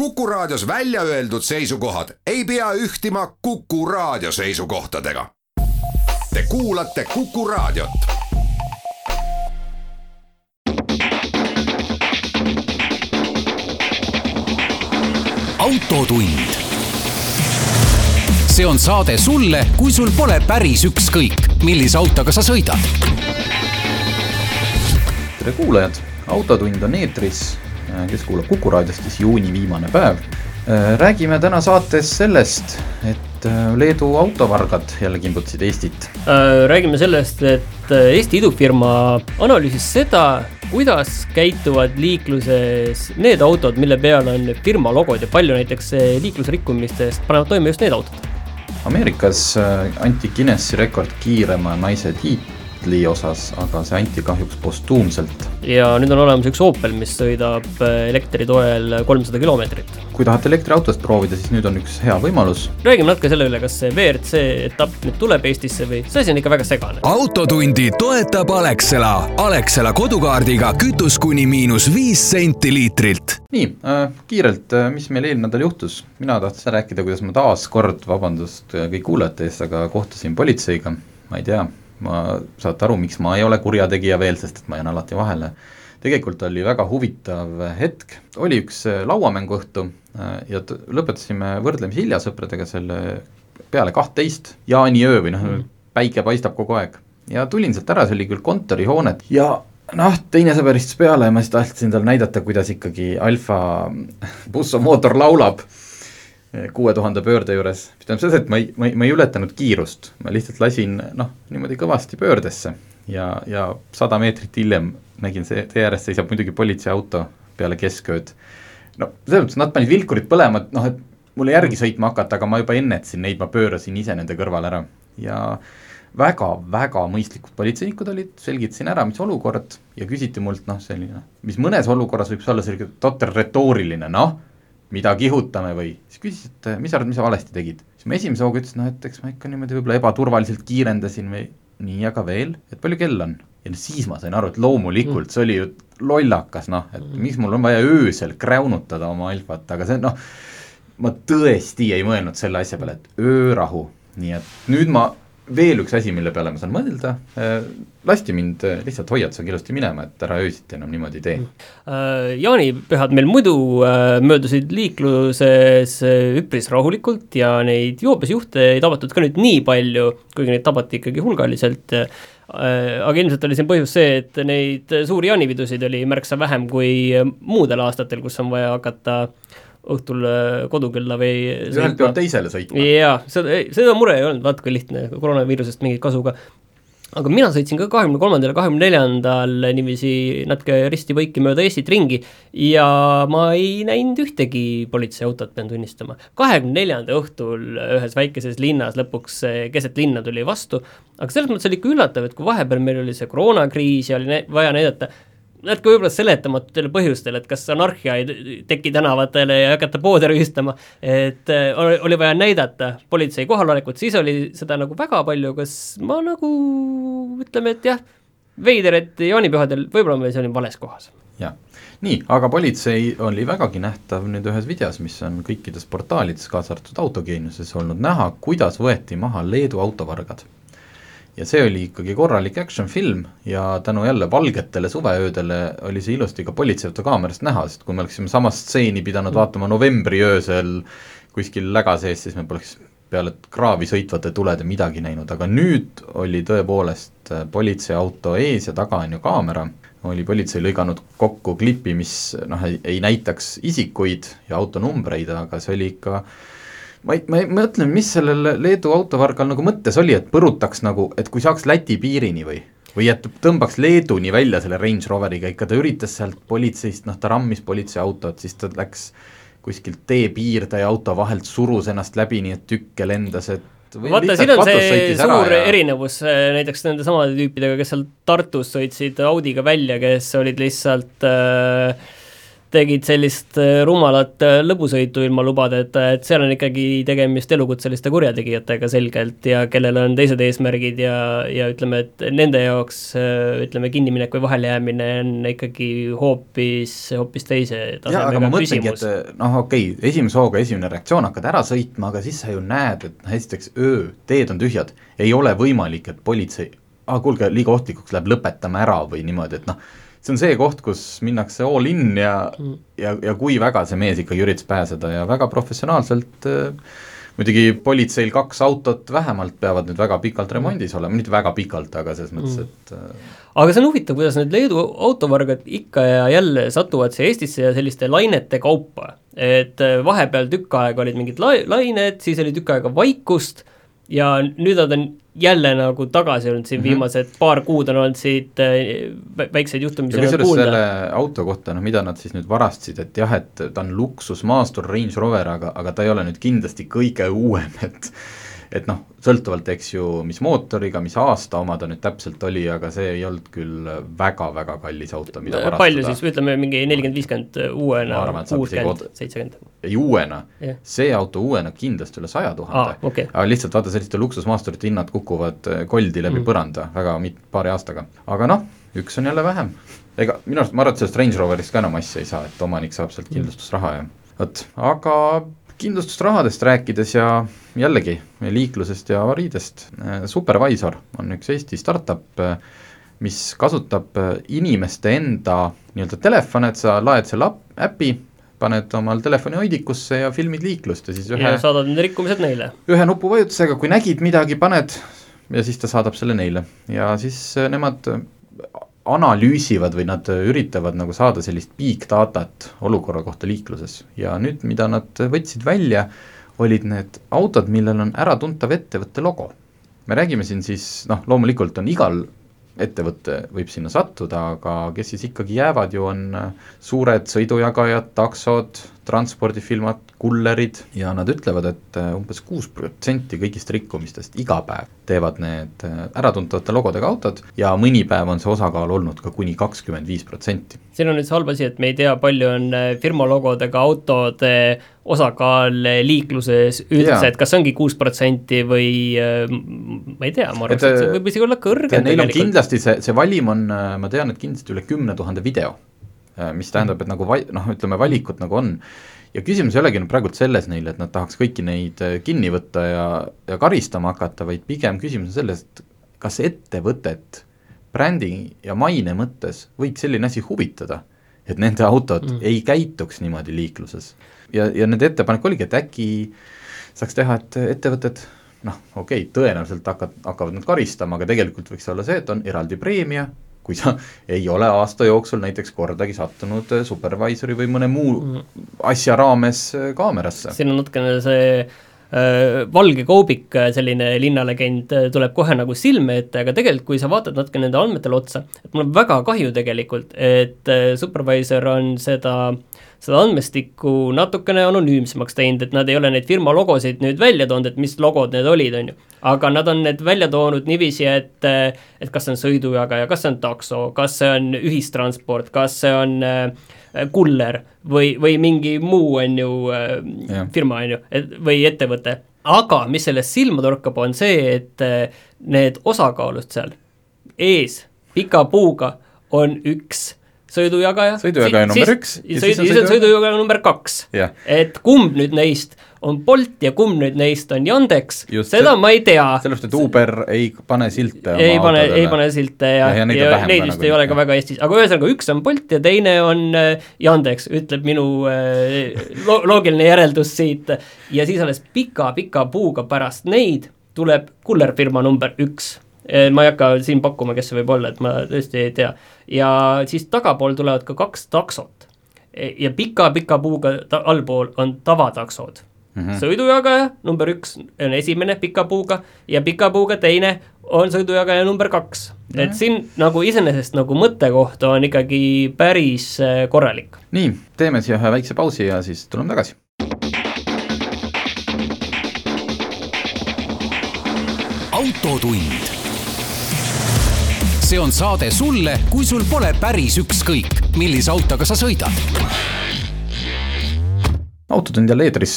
Kuku Raadios välja öeldud seisukohad ei pea ühtima Kuku Raadio seisukohtadega. Te kuulate Kuku Raadiot. autotund. see on saade sulle, kui sul pole päris ükskõik, millise autoga sa sõidad. tere kuulajad, Autotund on eetris kes kuulab Kuku raadiost, siis juuni viimane päev. Äh, räägime täna saates sellest, et äh, Leedu autovargad jälle kimbutasid Eestit. räägime sellest, et Eesti idufirma analüüsis seda, kuidas käituvad liikluses need autod, mille peal on firma logod ja palju näiteks liiklusrikkumistest panevad toime just need autod. Ameerikas anti Guinessi rekord kiirema naise tiit Bentley osas, aga see anti kahjuks postuumselt. ja nüüd on olemas üks Opel, mis sõidab äh, elektri toel kolmsada kilomeetrit. kui tahate elektriautost proovida, siis nüüd on üks hea võimalus. räägime natuke selle üle, kas see WRC etapp nüüd tuleb Eestisse või see asi on ikka väga segane. autotundi toetab Alexela, Alexela kodukaardiga kütus kuni miinus viis senti liitrilt. nii äh,, kiirelt, äh, mis meil eelmine nädal juhtus, mina tahtsin rääkida, kuidas ma taas kord, vabandust äh, kõik kuulajate ees, aga kohtusin politseiga, ma ei tea ma, saate aru, miks ma ei ole kurjategija veel, sest et ma jään alati vahele. tegelikult oli väga huvitav hetk, oli üks äh, lauamänguõhtu äh, ja lõpetasime võrdlemisi hilja sõpradega selle peale kahtteist, jaaniöö või noh mm., päike paistab kogu aeg. ja tulin sealt ära, see oli küll kontorihoonet ja noh, teine sõber istus peale ja ma siis tahtsin talle näidata, kuidas ikkagi Alfa bussomootor laulab kuue tuhande pöörde juures, mis tähendab seda, et ma ei, ma ei, ma ei ületanud kiirust, ma lihtsalt lasin noh, niimoodi kõvasti pöördesse. Ja, ja sada meetrit hiljem nägin see, tee ääres seisab muidugi politseiauto peale keskööd. no selles mõttes nad panid vilkurid põlema, et noh, et mulle järgi sõitma hakata, aga ma juba ennetasin neid, ma pöörasin ise nende kõrvale ära. Ja väga-väga mõistlikud politseinikud olid, selgitasin ära, mis olukord ja küsiti mult noh, selline, mis mõnes olukorras võib olla selline totter retooriline, noh mida kihutame või, siis küsis, et mis sa arvad, mis sa valesti tegid. siis ma esimese hooga ütlesin, noh et eks ma ikka niimoodi võib-olla ebaturvaliselt kiirendasin või nii, aga veel, et palju kell on? ja no siis ma sain aru, et loomulikult mm. see oli ju lollakas, noh, et mm. miks mul on vaja öösel kräunutada oma alfat, aga see noh, ma tõesti ei mõelnud selle asja peale, et öörahu, nii et nüüd ma veel üks asi, mille peale ma saan mõelda, äh, lasti mind äh, lihtsalt hoiatusega ilusti minema, et ära öösiti enam niimoodi tee. Äh, jaanipühad meil muidu möödusid liikluses üpris rahulikult ja neid joobesjuhte ei tabatud ka nüüd nii palju, kuigi neid tabati ikkagi hulgaliselt, aga ilmselt oli siin põhjus see, et neid suuri jaanipidusid oli märksa vähem kui muudel aastatel, kus on vaja hakata õhtul äh, kodukülla või ühelt pealt teisele sõitma. jaa, seda, seda mure ei olnud natuke lihtne, koroonaviirusest mingit kasu ka. aga mina sõitsin ka kahekümne kolmandal ja kahekümne neljandal niiviisi natuke risti-põiki mööda Eestit ringi ja ma ei näinud ühtegi politseiautot, pean tunnistama. kahekümne neljanda õhtul ühes väikeses linnas lõpuks keset linna tuli vastu, aga selles mõttes oli ikka üllatav, et kui vahepeal meil oli see koroonakriis ja oli vaja näidata natuke võib-olla seletamatutel põhjustel, et kas anarhia ei teki tänavatele ja hakata poode rüüstama, et äh, oli vaja näidata politsei kohalolekut, siis oli seda nagu väga palju, kas ma nagu ütleme, et jah, veider, et jaanipühadel võib-olla me olime vales kohas. jah, nii, aga politsei oli vägagi nähtav nüüd ühes videos, mis on kõikides portaalides, kaasa arvatud Autogeeniuses olnud näha, kuidas võeti maha Leedu autovargad ja see oli ikkagi korralik action film ja tänu jälle valgetele suveöödele oli see ilusti ka politseiauto kaamerast näha, sest kui me oleksime sama stseeni pidanud vaatama novembri öösel kuskil läga sees, siis me poleks peale kraavi sõitvate tulede midagi näinud, aga nüüd oli tõepoolest äh, politseiauto ees ja taga on ju kaamera, oli politsei lõiganud kokku klipi, mis noh, ei näitaks isikuid ja autonumbreid, aga see oli ikka äh, ma ei, ma ei mõtlen, mis sellel Leedu autovargal nagu mõttes oli, et põrutaks nagu, et kui saaks Läti piirini või või et tõmbaks Leeduni välja selle Range Roveriga, ikka ta üritas sealt politseist, noh ta rammis politseiautot, siis ta läks kuskilt teepiirde ja auto vahelt surus ennast läbi, nii et tükke lendas, et vaata, siin on see suur ja... erinevus äh, näiteks nende samade tüüpidega, kes seal Tartus sõitsid Audiga välja, kes olid lihtsalt äh, tegid sellist äh, rumalat äh, lõbusõitu ilma lubadeta, et seal on ikkagi tegemist elukutseliste kurjategijatega selgelt ja kellel on teised eesmärgid ja, ja ütleme, et nende jaoks äh, ütleme, kinniminek või vahelejäämine on ikkagi hoopis, hoopis teise tasemega küsimus. noh, okei okay,, esimese hooga esimene reaktsioon, hakkad ära sõitma, aga siis sa ju näed, et noh, esiteks öö, teed on tühjad, ei ole võimalik, et politsei, ah kuulge, liiga ohtlikuks läheb, lõpetame ära või niimoodi, et noh, see on see koht, kus minnakse all in ja mm., ja, ja kui väga see mees ikkagi üritas pääseda ja väga professionaalselt äh, muidugi politseil kaks autot vähemalt peavad nüüd väga pikalt remondis olema, mitte väga pikalt, aga selles mõttes, mm. et äh, aga see on huvitav, kuidas need Leedu autovargad ikka ja jälle satuvad siia Eestisse ja selliste lainete kaupa. et äh, vahepeal tükk aega olid mingid la-, lained, siis oli tükk aega vaikust ja nüüd nad on jälle nagu tagasi olnud siin mm -hmm. viimased paar kuud on olnud siit äh, väikseid juhtumisi ja kusjuures selle auto kohta, noh mida nad siis nüüd varastasid, et jah, et ta on luksusmaastur Range Rover, aga, aga ta ei ole nüüd kindlasti kõige uuem, et et noh, sõltuvalt, eks ju, mis mootoriga, mis aasta oma ta nüüd täpselt oli, aga see ei olnud küll väga-väga kallis auto, mida varastada. palju siis, ütleme mingi nelikümmend, viiskümmend uuena, kuuskümmend, seitsekümmend? ei uuena yeah., see auto uuena kindlasti üle saja tuhande ah,, okay. aga lihtsalt vaata, selliste luksusmaasturite hinnad kukuvad eh, koldi läbi mm. põranda väga mit-, paari aastaga, aga noh, üks on jälle vähem. ega minu arust, ma arvan, et sellest Range Roverist ka enam asja ei saa, et omanik saab sealt kindlustusraha ja vot, aga kindlustusrahadest rääkides ja jällegi liiklusest ja avariidest, äh, Supervisor on üks Eesti startup, äh, mis kasutab äh, inimeste enda nii-öelda telefone, et sa laed selle äpi, paned omal telefoni hoidikusse ja filmid liiklust ja siis ühe ja saadad need rikkumised neile? ühe nupuvajutusega, kui nägid midagi, paned ja siis ta saadab selle neile ja siis nemad analüüsivad või nad üritavad nagu saada sellist big datat olukorra kohta liikluses ja nüüd, mida nad võtsid välja, olid need autod, millel on äratuntav ettevõtte logo. me räägime siin siis noh, loomulikult on igal ettevõte võib sinna sattuda, aga kes siis ikkagi jäävad ju, on suured sõidujagajad, taksod, transpordifirmad, kullerid. Ja nad ütlevad, et äh, umbes kuus protsenti kõigist rikkumistest iga päev teevad need äh, äratuntavate logodega autod ja mõni päev on see osakaal olnud ka kuni kakskümmend viis protsenti. siin on nüüd see halb asi, et me ei tea, palju on äh, firma logodega autode osakaal liikluses üldse, et kas see ongi kuus protsenti või ma ei tea, ma arvan, et see võib isegi olla kõrgem Neil on kindlasti see, see valim on, ma tean, et kindlasti üle kümne tuhande video, mis tähendab, et nagu va-, noh, ütleme valikut nagu on ja küsimus ei olegi nüüd praegult selles neil, et nad tahaks kõiki neid äh, kinni võtta ja, ja karistama hakata, vaid pigem küsimus on selles, et kas ettevõtet brändi ja maine mõttes võiks selline asi huvitada, et nende autod mm. ei käituks niimoodi liikluses. ja, ja nende ettepanek oligi, et äkki saaks teha, et ettevõtted noh, okei okay,, tõenäoliselt hakkad, hakkavad nad karistama, aga tegelikult võiks olla see, et on eraldi preemia, kui sa ei ole aasta jooksul näiteks kordagi sattunud äh, supervisori või mõne muu mm. asja raames äh, kaamerasse. siin on natukene see äh, valge koubik, äh, selline linnalegend tuleb kohe nagu silme ette, aga tegelikult kui sa vaatad natuke nende andmetele otsa, et mul on väga kahju tegelikult, et äh, supervisor on seda seda andmestikku natukene anonüümsemaks teinud, et nad ei ole neid firma logosid nüüd välja toonud, et mis logod need olid, on ju aga nad on need välja toonud niiviisi, et, et kas see on sõidujagaja, kas see on takso, kas see on ühistransport, kas see on äh, kuller või, või mingi muu, on ju äh,, firma, on ju, või ettevõte. aga mis sellest silma torkab, on see, et äh, need osakaalud seal ees pika puuga on üks sõidujagaja. sõidujagaja number üks. sõidu, sõidujagaja number kaks yeah.. et kumb nüüd neist on Bolt ja kumb nüüd neist on Yandex, seda ma ei tea. sellepärast, et Uber ei pane silte ei pane, ei pane silte ja, ja, ja, ja neid vist nagu ei ole ka väga Eestis, aga ühesõnaga üks on Bolt ja teine on äh, Yandex, ütleb minu äh, lo loogiline järeldus siit. ja siis alles pika-pika puuga pärast neid tuleb kullerfirma number üks ma ei hakka siin pakkuma, kes see võib olla, et ma tõesti ei tea. ja siis tagapool tulevad ka kaks taksot. E, ja pika-pika puuga allpool on tavataksod mm -hmm. sõidujagaja number üks on esimene pika puuga ja pika puuga teine on sõidujagaja number kaks mm. -hmm. et siin nagu iseenesest nagu mõttekoht on ikkagi päris äh, korralik. nii, teeme siia ühe väikse pausi ja siis tuleme tagasi. autotund. See on saade sulle, kui sul pole päris ükskõik, millise autoga sa sõidad. Autotund jälle eetris,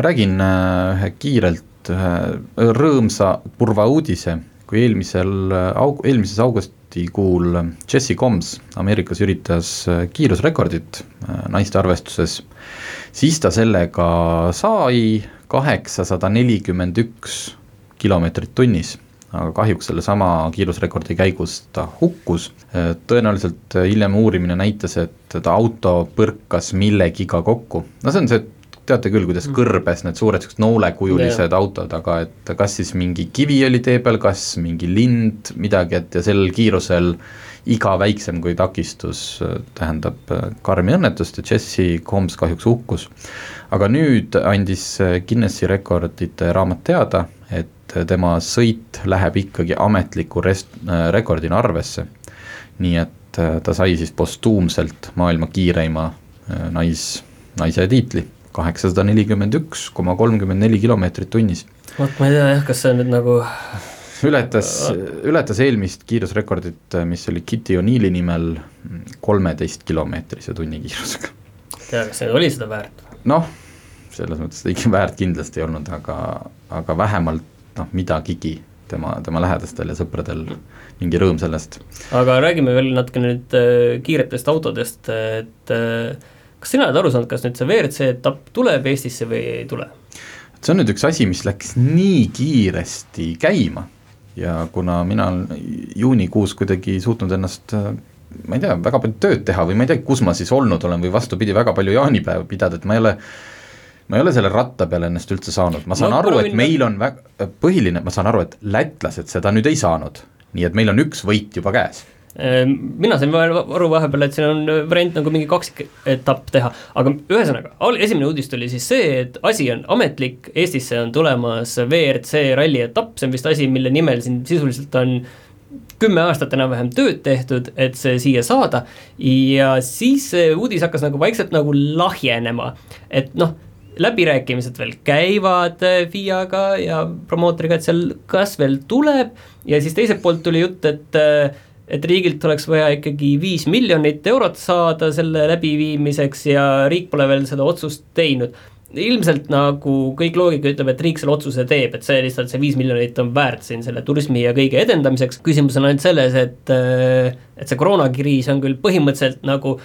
räägin äh, ühe kiirelt ühe rõõmsa purva uudise, kui eelmisel aug-, eelmises augustikuul Jesse Combs Ameerikas üritas äh, kiirusrekordit äh, naiste arvestuses, siis ta sellega sai kaheksasada nelikümmend üks kilomeetrit tunnis aga kahjuks sellesama kiirusrekordi käigus ta hukkus, tõenäoliselt hiljem uurimine näitas, et ta auto põrkas millegiga kokku, no see on see teate küll, kuidas mm. kõrbes need suured siuksed noolekujulised yeah. autod, aga et kas siis mingi kivi oli tee peal, kas mingi lind, midagi, et ja sel kiirusel iga väiksem kui takistus äh, tähendab äh, karmi õnnetust ja Jesse Combs kahjuks hukkus. aga nüüd andis Guinessi rekordite raamat teada, et tema sõit läheb ikkagi ametliku rest-, rekordina arvesse. nii et ta sai siis postuumselt maailma kiireima nais, naise tiitli kaheksasada nelikümmend üks koma kolmkümmend neli kilomeetrit tunnis. vot ma ei tea jah, kas see on nüüd nagu ületas, ületas eelmist kiirusrekordit, mis oli Kitty O'Neilli nimel kolmeteist kilomeetrise tunnikiirusega. tea, kas see oli seda väärt? noh, selles mõttes ta ikka väärt kindlasti ei olnud, aga, aga vähemalt noh, midagigi tema, tema lähedastel ja sõpradel mingi rõõm sellest. aga räägime veel natuke nüüd äh, kiiretest autodest, et äh, kas sina oled aru saanud, kas nüüd see WRC etapp tuleb Eestisse või ei tule? see on nüüd üks asi, mis läks nii kiiresti käima ja kuna mina olen juunikuus kuidagi suutnud ennast ma ei tea, väga palju tööd teha või ma ei tea, kus ma siis olnud olen või vastupidi, väga palju jaanipäeva pidada, et ma ei ole ma ei ole selle ratta peale ennast üldse saanud, ma saan ma aru, et meil on väga, põhiline, ma saan aru, et lätlased seda nüüd ei saanud. nii et meil on üks võit juba käes. Ehm, mina sain aru vahepeal, et siin on variant nagu mingi kaksiketapp teha, aga ühesõnaga, esimene uudis tuli siis see, et asi on ametlik, Eestisse on tulemas WRC ralli etapp, see on vist asi, mille nimel siin sisuliselt on kümme aastat enam-vähem tööd tehtud, et see siia saada. Ja siis see uudis hakkas nagu vaikselt nagu lahjenema, et noh, läbirääkimised veel käivad FIA-ga ja promootoriga, et seal kas veel tuleb ja siis teiselt poolt tuli jutt, et et riigilt oleks vaja ikkagi viis miljonit eurot saada selle läbiviimiseks ja riik pole veel seda otsust teinud. ilmselt nagu kõik loogika ütleb, et riik selle otsuse teeb, et see lihtsalt, see viis miljonit on väärt siin selle turismi ja kõige edendamiseks, küsimus on ainult selles, et et see koroonakriis on küll põhimõtteliselt nagu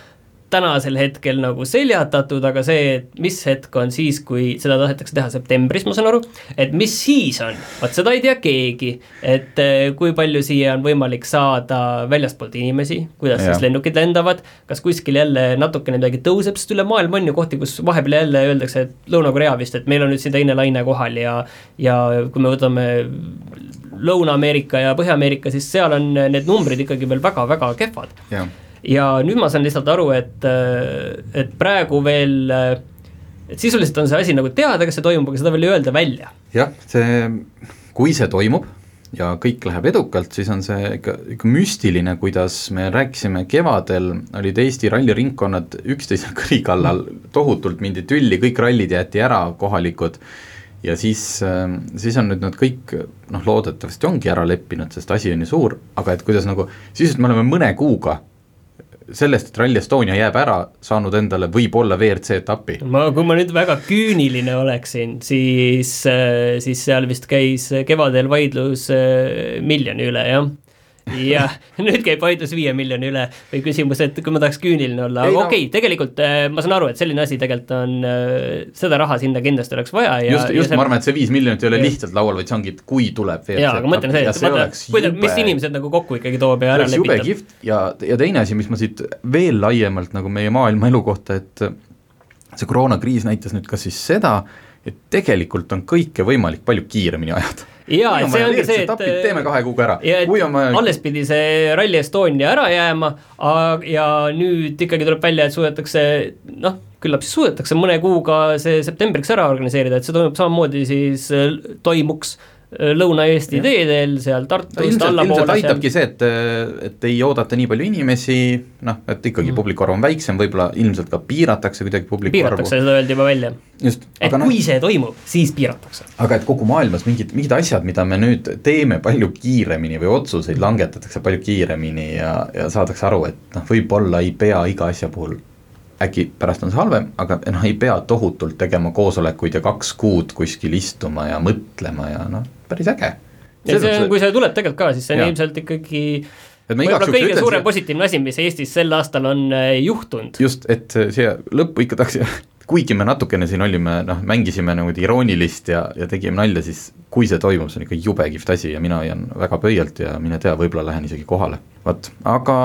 tänasel hetkel nagu seljatatud, aga see, et mis hetk on siis, kui seda tahetakse teha septembris, ma saan aru, et mis siis on, vot seda ei tea keegi, et eh, kui palju siia on võimalik saada väljastpoolt inimesi, kuidas ja. siis lennukid lendavad, kas kuskil jälle natukene midagi tõuseb, sest üle maailma on ju kohti, kus vahepeal jälle öeldakse, et Lõuna-Korea vist, et meil on nüüd siin teine laine kohal ja ja kui me võtame Lõuna-Ameerika ja Põhja-Ameerika, siis seal on need numbrid ikkagi veel väga-väga kehvad ja nüüd ma saan lihtsalt aru, et, äh, et praegu veel, äh, et sisuliselt on see asi nagu teada, kas see toimub, aga seda veel ei öelda välja. jah, see, kui see toimub ja kõik läheb edukalt, siis on see ikka, ikka müstiline, kuidas me rääkisime kevadel, olid Eesti ralliringkonnad üksteise kõri kallal, tohutult mindi tülli, kõik rallid jäeti ära, kohalikud, ja siis, äh, siis on nüüd nad kõik noh, loodetavasti ongi ära leppinud, sest asi on ju suur, aga et kuidas nagu, sisuliselt me oleme mõne kuuga sellest, et Rally Estonia jääb ära, saanud endale võib-olla WRC etapi. ma, kui ma nüüd väga küüniline oleksin, siis, siis seal vist käis kevadel vaidlus äh, miljoni üle, jah jah, nüüd käib vaidlus viie miljoni üle. Või küsimus, et kui ma tahaks küüniline olla, aga okei okay,, tegelikult äh, ma saan aru, et selline asi tegelikult on, äh, seda raha sinna kindlasti oleks vaja ja just, just, ma arvan, et see viis miljonit ei ole ja. lihtsalt laual, vaid see ongi, et kui tuleb jaa, aga mõtlen see, et vaata, kuida-, mis inimesed nagu kokku ikkagi toob ja ära lepitab. jube kihvt. Ja, ja teine asi, mis ma siit veel laiemalt nagu meie maailma elu kohta, et see koroonakriis näitas nüüd ka siis seda, et tegelikult on kõike võimalik palju kiiremini ajada jaa, et see ongi see, et tapid, teeme kahe kuuga ära. kui on vaja alles pidi see Rally Estonia ära jääma ja nüüd ikkagi tuleb välja, et suudetakse noh, küllap siis suudetakse mõne kuuga see septembriks ära organiseerida, et see toimub samamoodi siis, toimuks Lõuna-Eesti teedel, seal Tartust ilmselt, allapoole. ilmselt aitabki see, et, et ei oodata nii palju inimesi, noh, et ikkagi mm. publiku arv on väiksem, võib-olla ilmselt ka piiratakse kuidagi publiku piiratakse, arvu. piiratakse, seda öeldi juba välja. et no, kui see toimub, siis piiratakse. aga et kogu maailmas mingid, mingid asjad, mida me nüüd teeme palju kiiremini või otsuseid langetatakse palju kiiremini ja, ja saadakse aru, et noh, võib-olla ei pea iga asja puhul äkki pärast on see halvem, aga noh, ei pea tohutult tegema koosolekuid ja kaks kuud kuskil istuma ja mõtlema ja noh, päris äge. ja see on, kui see tuleb tegelikult ka, siis see on ja. ilmselt ikkagi võib-olla kõige ütlen, suurem positiivne asi, mis Eestis sel aastal on äh, juhtunud. just, et siia lõppu ikka tahaks kuigi me natukene siin olime, noh, mängisime niimoodi iroonilist ja, ja tegime nalja, siis kui see toimub, see on ikka jube kihvt asi ja mina hoian väga pöialt ja mine tea, võib-olla lähen isegi kohale. vot, aga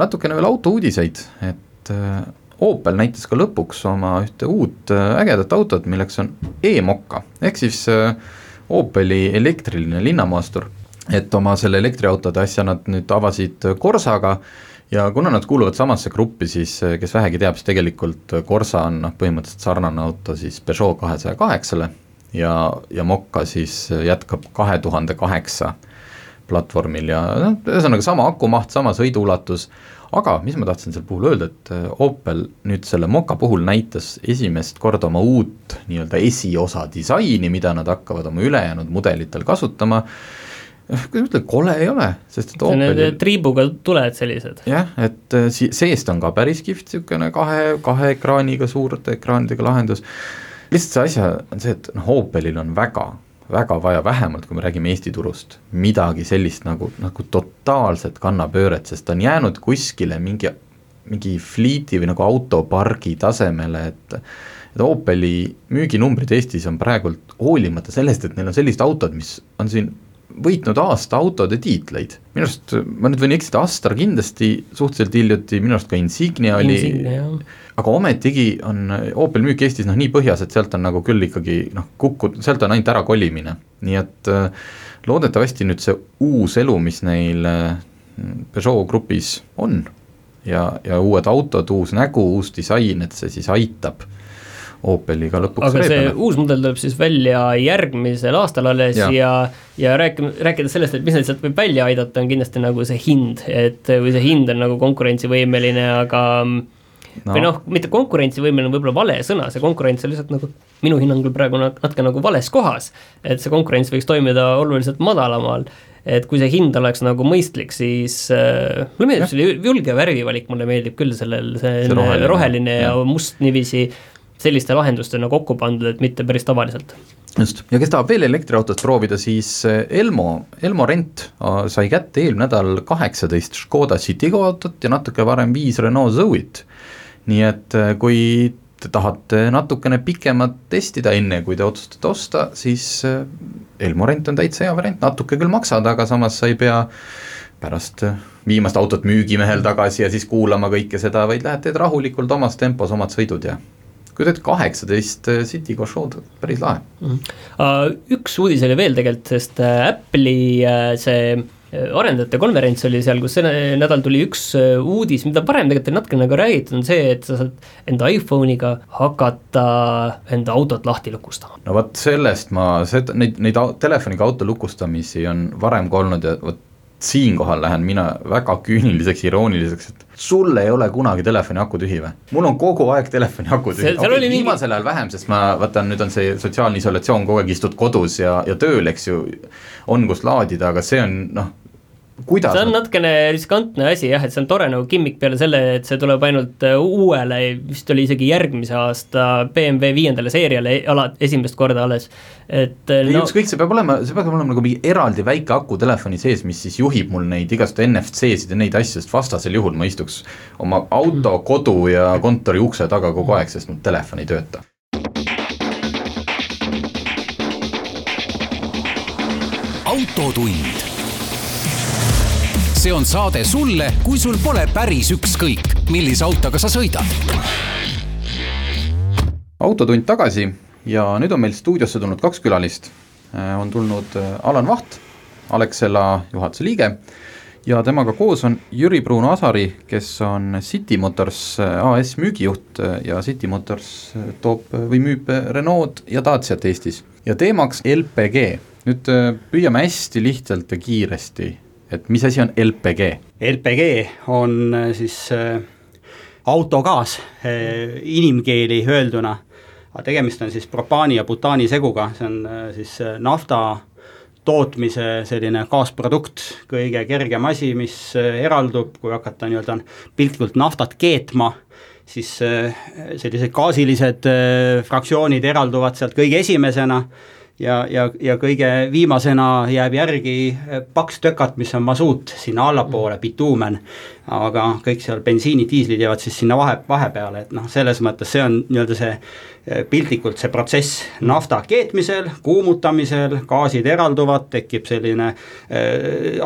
natukene veel autouudiseid, et äh, Opel näitas ka lõpuks oma ühte uut äh, ägedat autot, milleks on e-mokka, ehk siis äh, Opeli elektriline linnamaastur, et oma selle elektriautode asja nad nüüd avasid Corsaga ja kuna nad kuuluvad samasse gruppi, siis kes vähegi teab, siis tegelikult Corsa on noh, põhimõtteliselt sarnane auto siis Peugeot kahesaja kaheksale ja, ja Mokka siis jätkab kahe tuhande kaheksa platvormil ja noh, ühesõnaga sama akumaht, sama sõiduulatus, aga mis ma tahtsin selle puhul öelda, et äh, Opel nüüd selle Moka puhul näitas esimest korda oma uut nii-öelda esiosa disaini, mida nad hakkavad oma ülejäänud mudelitel kasutama, noh, kuidas ütelda, kole ei ole, sest et Opel Need triibuga tuled sellised. jah, et äh, si-, seest on ka päris kihvt niisugune kahe, kahe ekraaniga, suurte ekraanidega lahendus, lihtsalt see asja on see, et noh, Opelil on väga väga vaja, vähemalt kui me räägime Eesti turust, midagi sellist nagu, nagu totaalset kannapööret, sest ta on jäänud kuskile mingi, mingi fliiti või nagu autopargi tasemele, et et Opeli müüginumbrid Eestis on praegult hoolimata sellest, et neil on sellised autod, mis on siin võitnud aasta autode tiitleid, minu arust, ma nüüd võin eksida, Astar kindlasti suhteliselt hiljuti, minu arust ka Insignia oli aga ometigi on Opel müük Eestis noh, nii põhjas, et sealt on nagu küll ikkagi noh, kukku-, sealt on ainult ärakolimine, nii et äh, loodetavasti nüüd see uus elu, mis neil äh, Peugeot grupis on ja, ja uued autod, uus nägu, uus disain, et see siis aitab Opeliga lõpuks aga see reedele. uus mudel tuleb siis välja järgmisel aastal alles ja, ja, ja rääkima, rääkides sellest, et mis neid sealt võib välja aidata, on kindlasti nagu see hind, et või see hind on nagu konkurentsivõimeline, aga no. või noh, mitte konkurentsivõimeline on võib-olla vale sõna, see konkurents on lihtsalt nagu minu hinnangul praegu natuke nagu vales kohas. et see konkurents võiks toimida oluliselt madalamal et kui see hind oleks nagu mõistlik, siis äh, mulle meeldib selle julge värvivalik, mulle meeldib küll sellel, see, see roheline, roheline ja, ja must niiviisi selliste lahendustena kokku pandud, et mitte päris tavaliselt. just, ja kes tahab veel elektriautot proovida, siis eh, Elmo, Elmo Rent äh, sai kätte eelmine nädal kaheksateist Škoda Citigo autot ja natuke varem viis Renault Zoe'it. nii et eh, kui te tahate natukene pikemat testida, enne kui te otsustate osta, siis eh, Elmo Rent on täitsa hea variant, natuke küll maksad, aga samas sa ei pea pärast viimast autot müügimehel tagasi ja siis kuulama kõike seda, vaid lähed, teed rahulikult omas tempos omad sõidud ja kujutad ette, kaheksateist äh, City Go show'd, päris lahe mm. üks uudis oli veel tegelikult, sest äh, Apple'i äh, see arendajate konverents oli seal, kus see nädal tuli üks uudis, mida varem tegelikult oli natukene nagu räägitud, on see, et sa saad enda iPhone'iga hakata enda autot lahti lukustama. no vot sellest ma, seda, neid, neid telefoniga auto lukustamisi on varem ka olnud ja vot siinkohal lähen mina väga küüniliseks, irooniliseks, et sul ei ole kunagi telefoni aku tühi või? mul on kogu aeg telefoni aku tühi, okei okay, viimasel mingi... ajal vähem, sest ma vaatan, nüüd on see sotsiaalne isolatsioon, kogu aeg istud kodus ja, ja tööl, eks ju, on kus laadida, aga see on noh kuidas see on natukene riskantne asi jah, et see on tore nagu gimmick peale selle, et see tuleb ainult äh, uuele, vist oli isegi järgmise aasta BMW viiendale seeriale ala, esimest korda alles, et äh, no, ükskõik, see peab olema, see peab olema nagu mingi eraldi väike aku telefoni sees, mis siis juhib mul neid igasuguseid NFC-sid ja neid asju, sest vastasel juhul ma istuks oma auto, kodu ja kontori ukse taga kogu aeg, sest mul telefon ei tööta. Autotund see on saade sulle, kui sul pole päris ükskõik, millise autoga sa sõidad. autotund tagasi ja nüüd on meil stuudiosse tulnud kaks külalist. Äh, on tulnud äh, Alan Vaht, Alexela juhatuse liige ja temaga koos on Jüri Pruun Asari, kes on City Motors äh, AS müügijuht ja City Motors toob või müüb Renault ja Daciat Eestis. ja teemaks LPG, nüüd püüame hästi lihtsalt ja kiiresti et mis asi on LPG? LPG on äh, siis äh, autogaas äh, inimkeeli öelduna, aga tegemist on siis propaani ja butaani seguga, see on siis nafta tootmise selline kaasprodukt, kõige kergem asi, mis eraldub, kui hakata nii-öelda piltlikult naftat keetma, siis sellised gaasilised fraktsioonid eralduvad sealt kõige esimesena ja, ja, ja kõige viimasena jääb järgi paks tökat, mis on masuut sinna allapoole, bituumen, aga kõik seal bensiinid, diislid jäävad siis sinna vahe, vahepeale, et noh, selles mõttes see on nii-öelda see eh, piltlikult see protsess nafta keetmisel, kuumutamisel, gaasid eralduvad, tekib selline eh,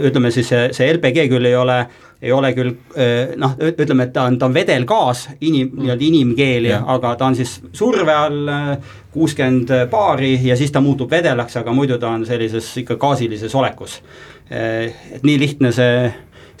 ütleme siis see, see LPG küll ei ole ei ole küll eh, noh, ütleme, et ta on, ta on vedelgaas, inim, mm. nii-öelda inimkeeli, aga ta on siis surve all kuuskümmend baari ja siis ta muutub vedelaks, aga muidu ta on sellises ikka gaasilises olekus. et nii lihtne see,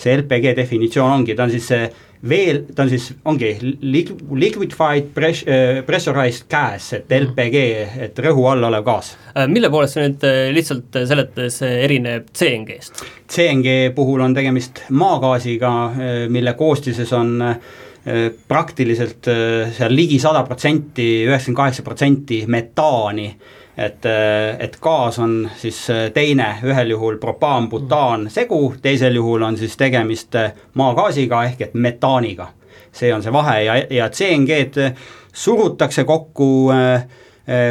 see LPG definitsioon ongi, ta on siis see veel, ta on siis, ongi liquefied press, pressurized gas, et LPG, et rõhu all olev gaas. Äh, mille poolest see nüüd äh, lihtsalt seletades erineb CNG-st? CNG puhul on tegemist maagaasiga, äh, mille koostises on praktiliselt seal ligi sada protsenti, üheksakümmend kaheksa protsenti metaani et, et gaas on siis teine, ühel juhul propaan-butaan segu, teisel juhul on siis tegemist maagaasiga ehk et metaaniga. see on see vahe ja, ja CNG-d surutakse kokku äh,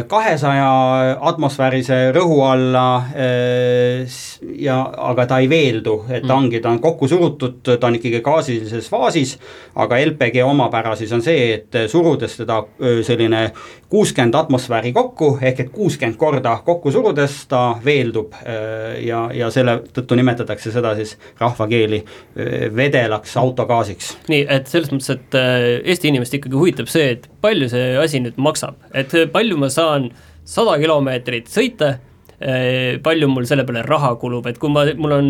kahesaja atmosfäärise rõhu alla äh, ja aga ta ei veeldu, et ta mm. ongi, ta on kokku surutud, ta on ikkagi gaasilises faasis, aga LPG omapära siis on see, et surudes teda selline kuuskümmend atmosfääri kokku, ehk et kuuskümmend korda kokku surudes ta veeldub ja, ja selle tõttu nimetatakse seda siis rahvakeeli vedelaks autogaasiks. nii, et selles mõttes, et Eesti inimest ikkagi huvitab see, et palju see asi nüüd maksab, et palju ma saan sada kilomeetrit sõita, palju mul selle peale raha kulub, et kui ma, mul on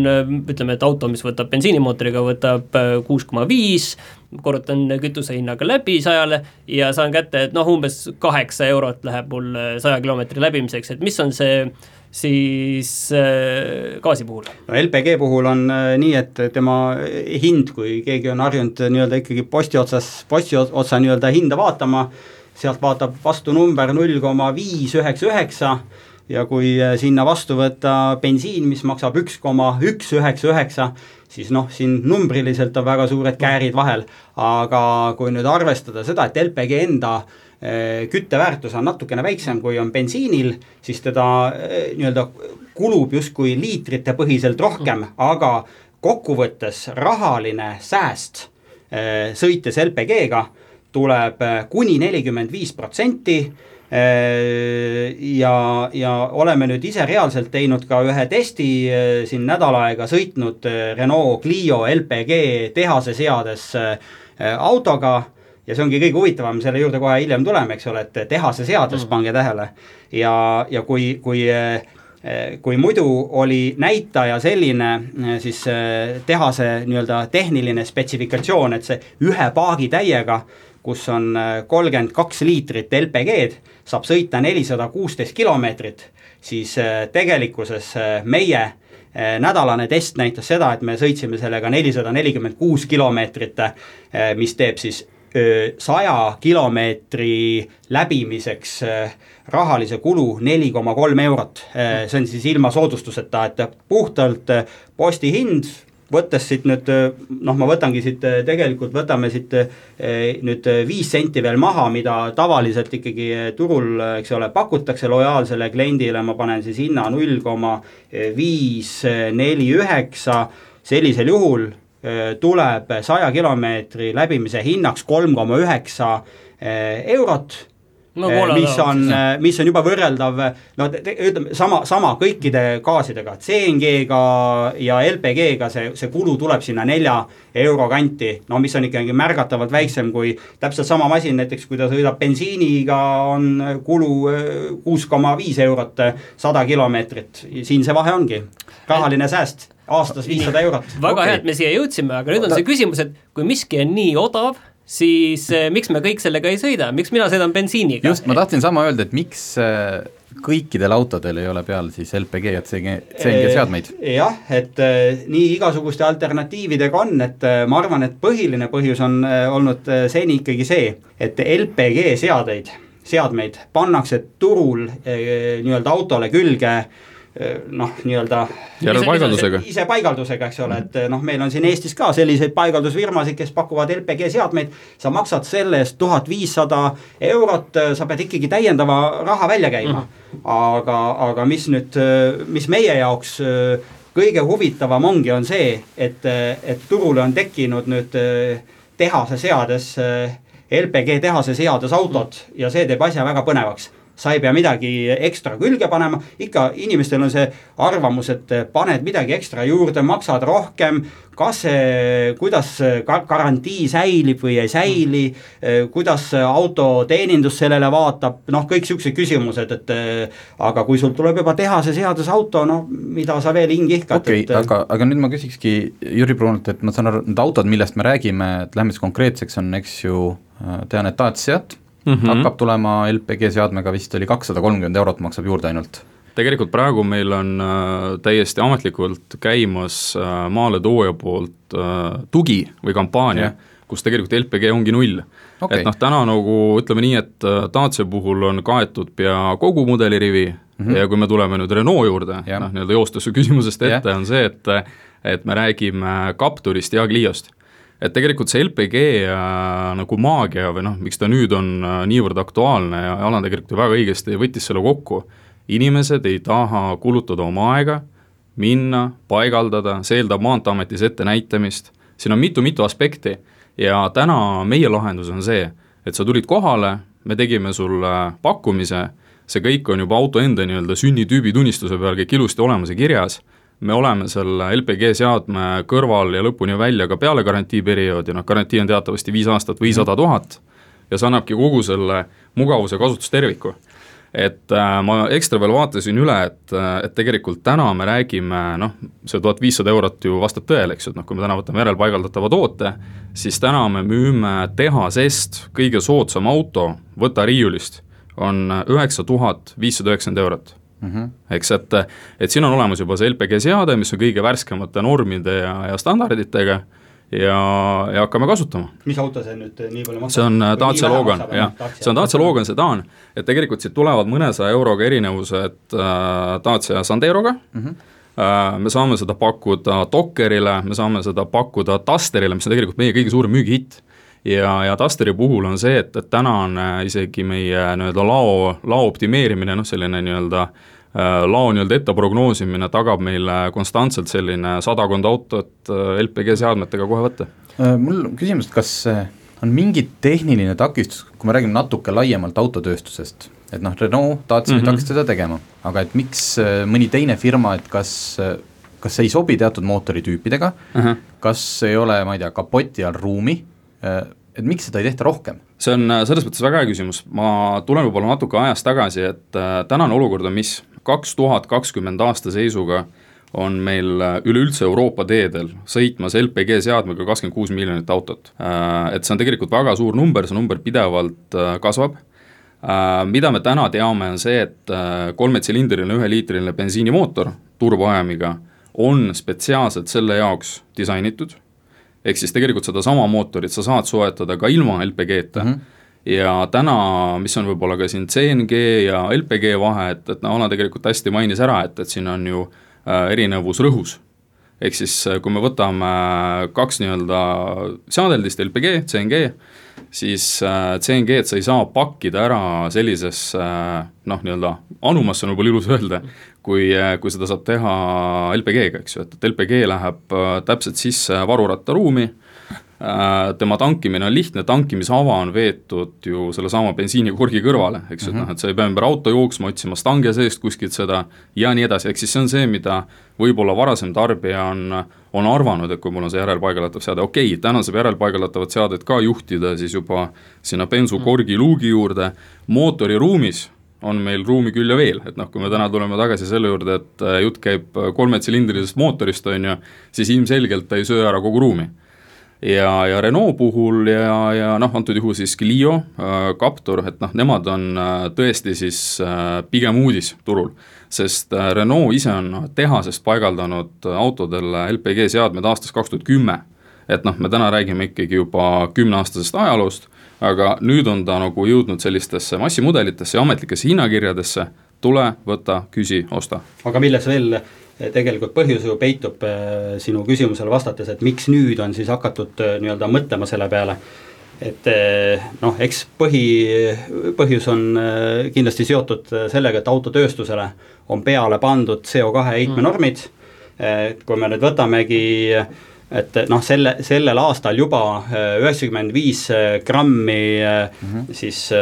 ütleme, et auto, mis võtab bensiinimootoriga, võtab eh, kuus koma viis, korrutan kütuse hinnaga läbi sajale ja saan kätte, et noh, umbes kaheksa eurot läheb mul eh, saja kilomeetri läbimiseks, et mis on see siis äh, gaasi puhul? no LPG puhul on äh, nii, et tema hind, kui keegi on harjunud nii-öelda ikkagi posti otsas, posti otsa nii-öelda hinda vaatama, sealt vaatab vastu number null koma viis üheksa üheksa ja kui äh, sinna vastu võtta bensiin, mis maksab üks koma üks üheksa üheksa, siis noh, siin numbriliselt on väga suured käärid vahel, aga kui nüüd arvestada seda, et LPG enda äh, kütteväärtus on natukene väiksem, kui on bensiinil, siis teda äh, nii-öelda kulub justkui liitrite põhiselt rohkem, aga kokkuvõttes rahaline sääst sõites LPG-ga tuleb kuni nelikümmend viis protsenti ja, ja oleme nüüd ise reaalselt teinud ka ühe testi äh, siin nädal aega sõitnud Renault Clio LPG tehase seades autoga ja see ongi kõige huvitavam, selle juurde kohe hiljem tuleme, eks ole, et tehase seades mm., pange tähele. ja, ja kui, kui kui muidu oli näitaja selline, siis tehase nii-öelda tehniline spetsifikatsioon, et see ühe paagi täiega kus on äh, kolmkümmend kaks liitrit LPG-d, saab sõita nelisada kuusteist kilomeetrit, siis äh, tegelikkuses äh, meie nädalane test näitas seda, et me sõitsime sellega nelisada nelikümmend kuus kilomeetrit, mis teeb siis saja kilomeetri läbimiseks rahalise kulu neli koma kolm eurot. see on siis ilma soodustuseta, et puhtalt postihind võttes siit nüüd noh, ma võtangi siit tegelikult võtame siit eh, nüüd viis senti veel maha, mida tavaliselt ikkagi turul, eks ole, pakutakse lojaalsele kliendile, ma panen siis hinna null koma viis neli üheksa, sellisel juhul eh, tuleb saja kilomeetri läbimise hinnaks kolm koma üheksa eh, eurot no, eh, mis on, eh, mis on juba võrreldav no ütleme sama, sama kõikide gaasidega, CNG-ga ja LPG-ga see, see kulu tuleb sinna nelja euro kanti. no mis on ikkagi märgatavalt väiksem kui täpselt sama masin, näiteks kui ta sõidab bensiiniga, on kulu eh, kuus koma viis eurot sada kilomeetrit, siin see vahe ongi, rahaline sääst aastas viissada eurot. väga okay. hea, et me siia jõudsime, aga nüüd on see küsimus, et kui miski on nii odav siis eh, miks me kõik sellega ei sõida, miks mina sõidan bensiiniga? just, ma tahtsin sama öelda, et miks eh, kõikidel autodel ei ole peal siis LPG ja CNG, CNG seadmeid? jah, et eh, nii igasuguste alternatiividega on, et ma arvan, et põhiline põhjus on olnud seni ikkagi see, et LPG seadeid, seadmeid pannakse turul nii-öelda autole külge noh, nii-öelda järelpaigaldusega. ise paigaldusega, eks ole, et noh, meil on siin Eestis ka selliseid paigaldusfirmasid, kes pakuvad LPG seadmeid. sa maksad selle eest tuhat viissada eurot, sa pead ikkagi täiendava raha välja käima. aga, aga mis nüüd, mis meie jaoks kõige huvitavam ongi, on see, et, et turule on tekkinud nüüd tehase seades, LPG tehase seades autod ja see teeb asja väga põnevaks sa ei pea midagi ekstra külge panema, ikka inimestel on see arvamus, et paned midagi ekstra juurde, maksad rohkem. kas see, kuidas garantii säilib või ei säili, kuidas autoteenindus sellele vaatab, noh, kõik siuksed küsimused, et. aga kui sul tuleb juba tehase seadus auto, no mida sa veel hingi ihkad. okei okay, aga, aga nüüd ma küsikski Jüri Pruunult, et ma saan aru, need autod, millest me räägime, et lähme siis konkreetseks, on eks ju, tean, et Daciat mm -hmm. hakkab tulema LPG seadmega vist oli kakssada kolmkümmend eurot maksab juurde ainult tegelikult praegu meil on äh, täiesti ametlikult käimas äh, maaletooja poolt äh, tugi või kampaania yeah., kus tegelikult LPG ongi null okay.. et noh, täna nagu ütleme nii, et Dacia puhul on kaetud pea kogu mudelirivi mm -hmm. ja kui me tuleme nüüd Renault juurde yeah., noh nii-öelda joostes su küsimusest ette yeah., on see, et et me räägime Capturist ja Cliost et tegelikult see LPG nagu maagia või noh, miks ta nüüd on äh, niivõrd aktuaalne ja Alan tegelikult ju väga õigesti võttis selle kokku, inimesed ei taha kulutada oma aega, minna, paigaldada, see eeldab Maanteeametis ettenäitamist, siin on mitu-mitu aspekti ja täna meie lahendus on see, et sa tulid kohale, me tegime sulle pakkumise, see kõik on juba auto enda nii-öelda sünnitüübi tunnistuse peal kõik ilusti olemas ja kirjas me oleme selle LPG seadme kõrval ja lõpuni välja ka peale garantiiperioodi, noh garantii on teatavasti viis aastat või sada tuhat ja see annabki kogu selle mugavuse kasutusterviku. et äh, ma ekstra veel vaatasin üle, et, et tegelikult täna me räägime noh, see tuhat viissada eurot ju vastab tõele, eks ju, et noh, kui me täna võtame järelpaigaldatava toote, siis täna me müüme tehasest kõige soodsam auto, võta riiulist, on üheksa tuhat viissada üheksakümmend eurot mm. -hmm. eks, et, et siin on olemas juba see LPG seade, mis on kõige värskemate normide ja, ja standarditega ja, ja hakkame kasutama. mis auto see nüüd nii palju maksab? see on äh, Dacia Logan, jah, see on Dacia Logan sedan, et tegelikult siit tulevad mõnesaja euroga erinevused äh, Dacia Sanderoga mm, -hmm me saame seda pakkuda Dockerile, me saame seda pakkuda Dusterile, mis on tegelikult meie kõige suurem müügihitt ja, ja Dusteri puhul on see, et, et täna on äh, isegi meie nii-öelda lao, lao optimeerimine, noh selline nii-öelda äh, lao nii-öelda ette prognoosimine tagab meile konstantselt selline sadakond autot äh, LPG seadmetega kohe võtta. mul on küsimus, kas on mingi tehniline takistus, kui me räägime natuke laiemalt autotööstusest, et noh, Renault tahtis mm -hmm. hakkas seda tegema, aga et miks mõni teine firma, et kas kas ei sobi teatud mootoritüüpidega uh, -huh. kas ei ole, ma ei tea, kapoti all ruumi Äh, et miks seda ei tehta rohkem? see on äh, selles mõttes väga hea küsimus, ma tulen võib-olla natuke ajas tagasi, et äh, tänane olukord on mis, kaks tuhat kakskümmend aasta seisuga on meil üleüldse Euroopa teedel sõitmas LPG seadmega kakskümmend kuus miljonit autot. Et see on tegelikult väga suur number, see number pidevalt kasvab, mida me täna teame, on see, et kolmetsilindriline üheliitriline bensiinimootor turboajamiga on spetsiaalselt selle jaoks disainitud ehk siis tegelikult sedasama mootorit sa saad soetada ka ilma LPG-ta mm. -hmm ja täna, mis on võib-olla ka siin CNG ja LPG vahe, et, et no Alan tegelikult hästi mainis ära, et, et siin on ju äh, erinevus rõhus. ehk siis, äh, kui me võtame kaks nii-öelda seadeldist, LPG, CNG, siis äh, CNG-d sa ei saa pakkida ära sellisesse äh, noh, nii-öelda anumasse on võib-olla ilus öelda, kui, äh, kui seda saab teha LPG-ga, eks ju, et, et LPG läheb äh, täpselt sisse varurattaruumi äh,, tema tankimine on lihtne, tankimisava on veetud ju sellesama bensiinikurgi kõrvale, eks ju mm -hmm., et noh, et sa ei pea ümber auto jooksma, otsima stange seest kuskilt seda ja nii edasi, ehk siis see on see, mida võib-olla varasem tarbija on on arvanud, et kui mul on see järelpaigaldatav seade, okei okay,, täna saab järelpaigaldatavat seadet ka juhtida siis juba sinna bensukorgi luugi juurde, mootoriruumis on meil ruumi küll ja veel, et noh, kui me täna tuleme tagasi selle juurde, et äh, jutt käib kolmetsilindrilisest mootorist, on ju, siis ilmselgelt ta ei söö ära kogu ruumi. Ja, ja Renault puhul ja, ja noh, antud juhul siis Clio äh,, Captur, et noh, nemad on äh, tõesti siis äh, pigem uudis turul sest äh, Renault ise on tehasest paigaldanud autodele LPG seadmed aastast kaks tuhat kümme. et noh, me täna räägime ikkagi juba kümneaastasest ajaloost, aga nüüd on ta nagu jõudnud sellistesse massimudelitesse ja ametlikesse hinnakirjadesse, tule, võta, küsi, osta. aga milles veel tegelikult põhjus ju peitub äh, sinu küsimusele vastates, et miks nüüd on siis hakatud äh, nii-öelda mõtlema selle peale, et noh, eks põhi, põhjus on kindlasti seotud sellega, et autotööstusele on peale pandud CO2 heitmenormid mm., kui me nüüd võtamegi äh, et noh, selle, sellel aastal juba äh, üheksakümmend viis äh, grammi mm -hmm. siis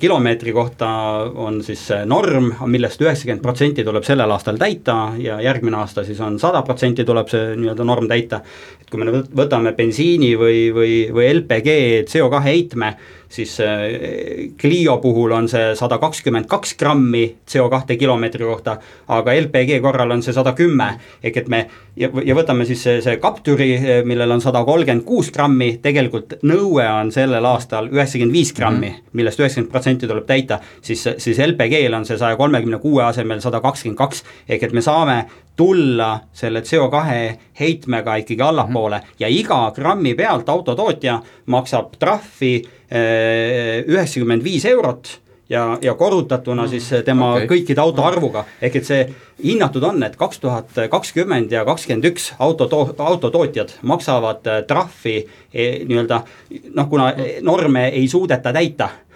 kilomeetri kohta on siis norm, millest üheksakümmend protsenti tuleb sellel aastal täita ja järgmine aasta siis on sada protsenti tuleb see nii-öelda norm täita. et kui me võtame bensiini või, või, või LPG CO2 heitme, siis äh, Clio puhul on see sada kakskümmend kaks grammi CO2 kilomeetri kohta, aga LPG korral on see sada kümme. ehk et me ja, ja võtame siis see, see Capturi, äh, millel on sada kolmkümmend kuus grammi, tegelikult nõue on sellel aastal üheksakümmend viis grammi mm, -hmm. millest üheksakümmend protsenti tuleb täita, siis, siis LPG-l on see saja kolmekümne kuue asemel sada kakskümmend kaks, ehk et me saame tulla selle CO2 heitmega ikkagi allapoole -hmm. ja iga grammi pealt autotootja maksab trahvi üheksakümmend viis eurot ja, ja korrutatuna mm. siis tema okay. kõikide auto arvuga, ehk et see hinnatud on, et kaks tuhat kakskümmend ja kakskümmend üks autoto-, autotootjad maksavad trahvi eh, nii-öelda noh, kuna norme ei suudeta täita Äh,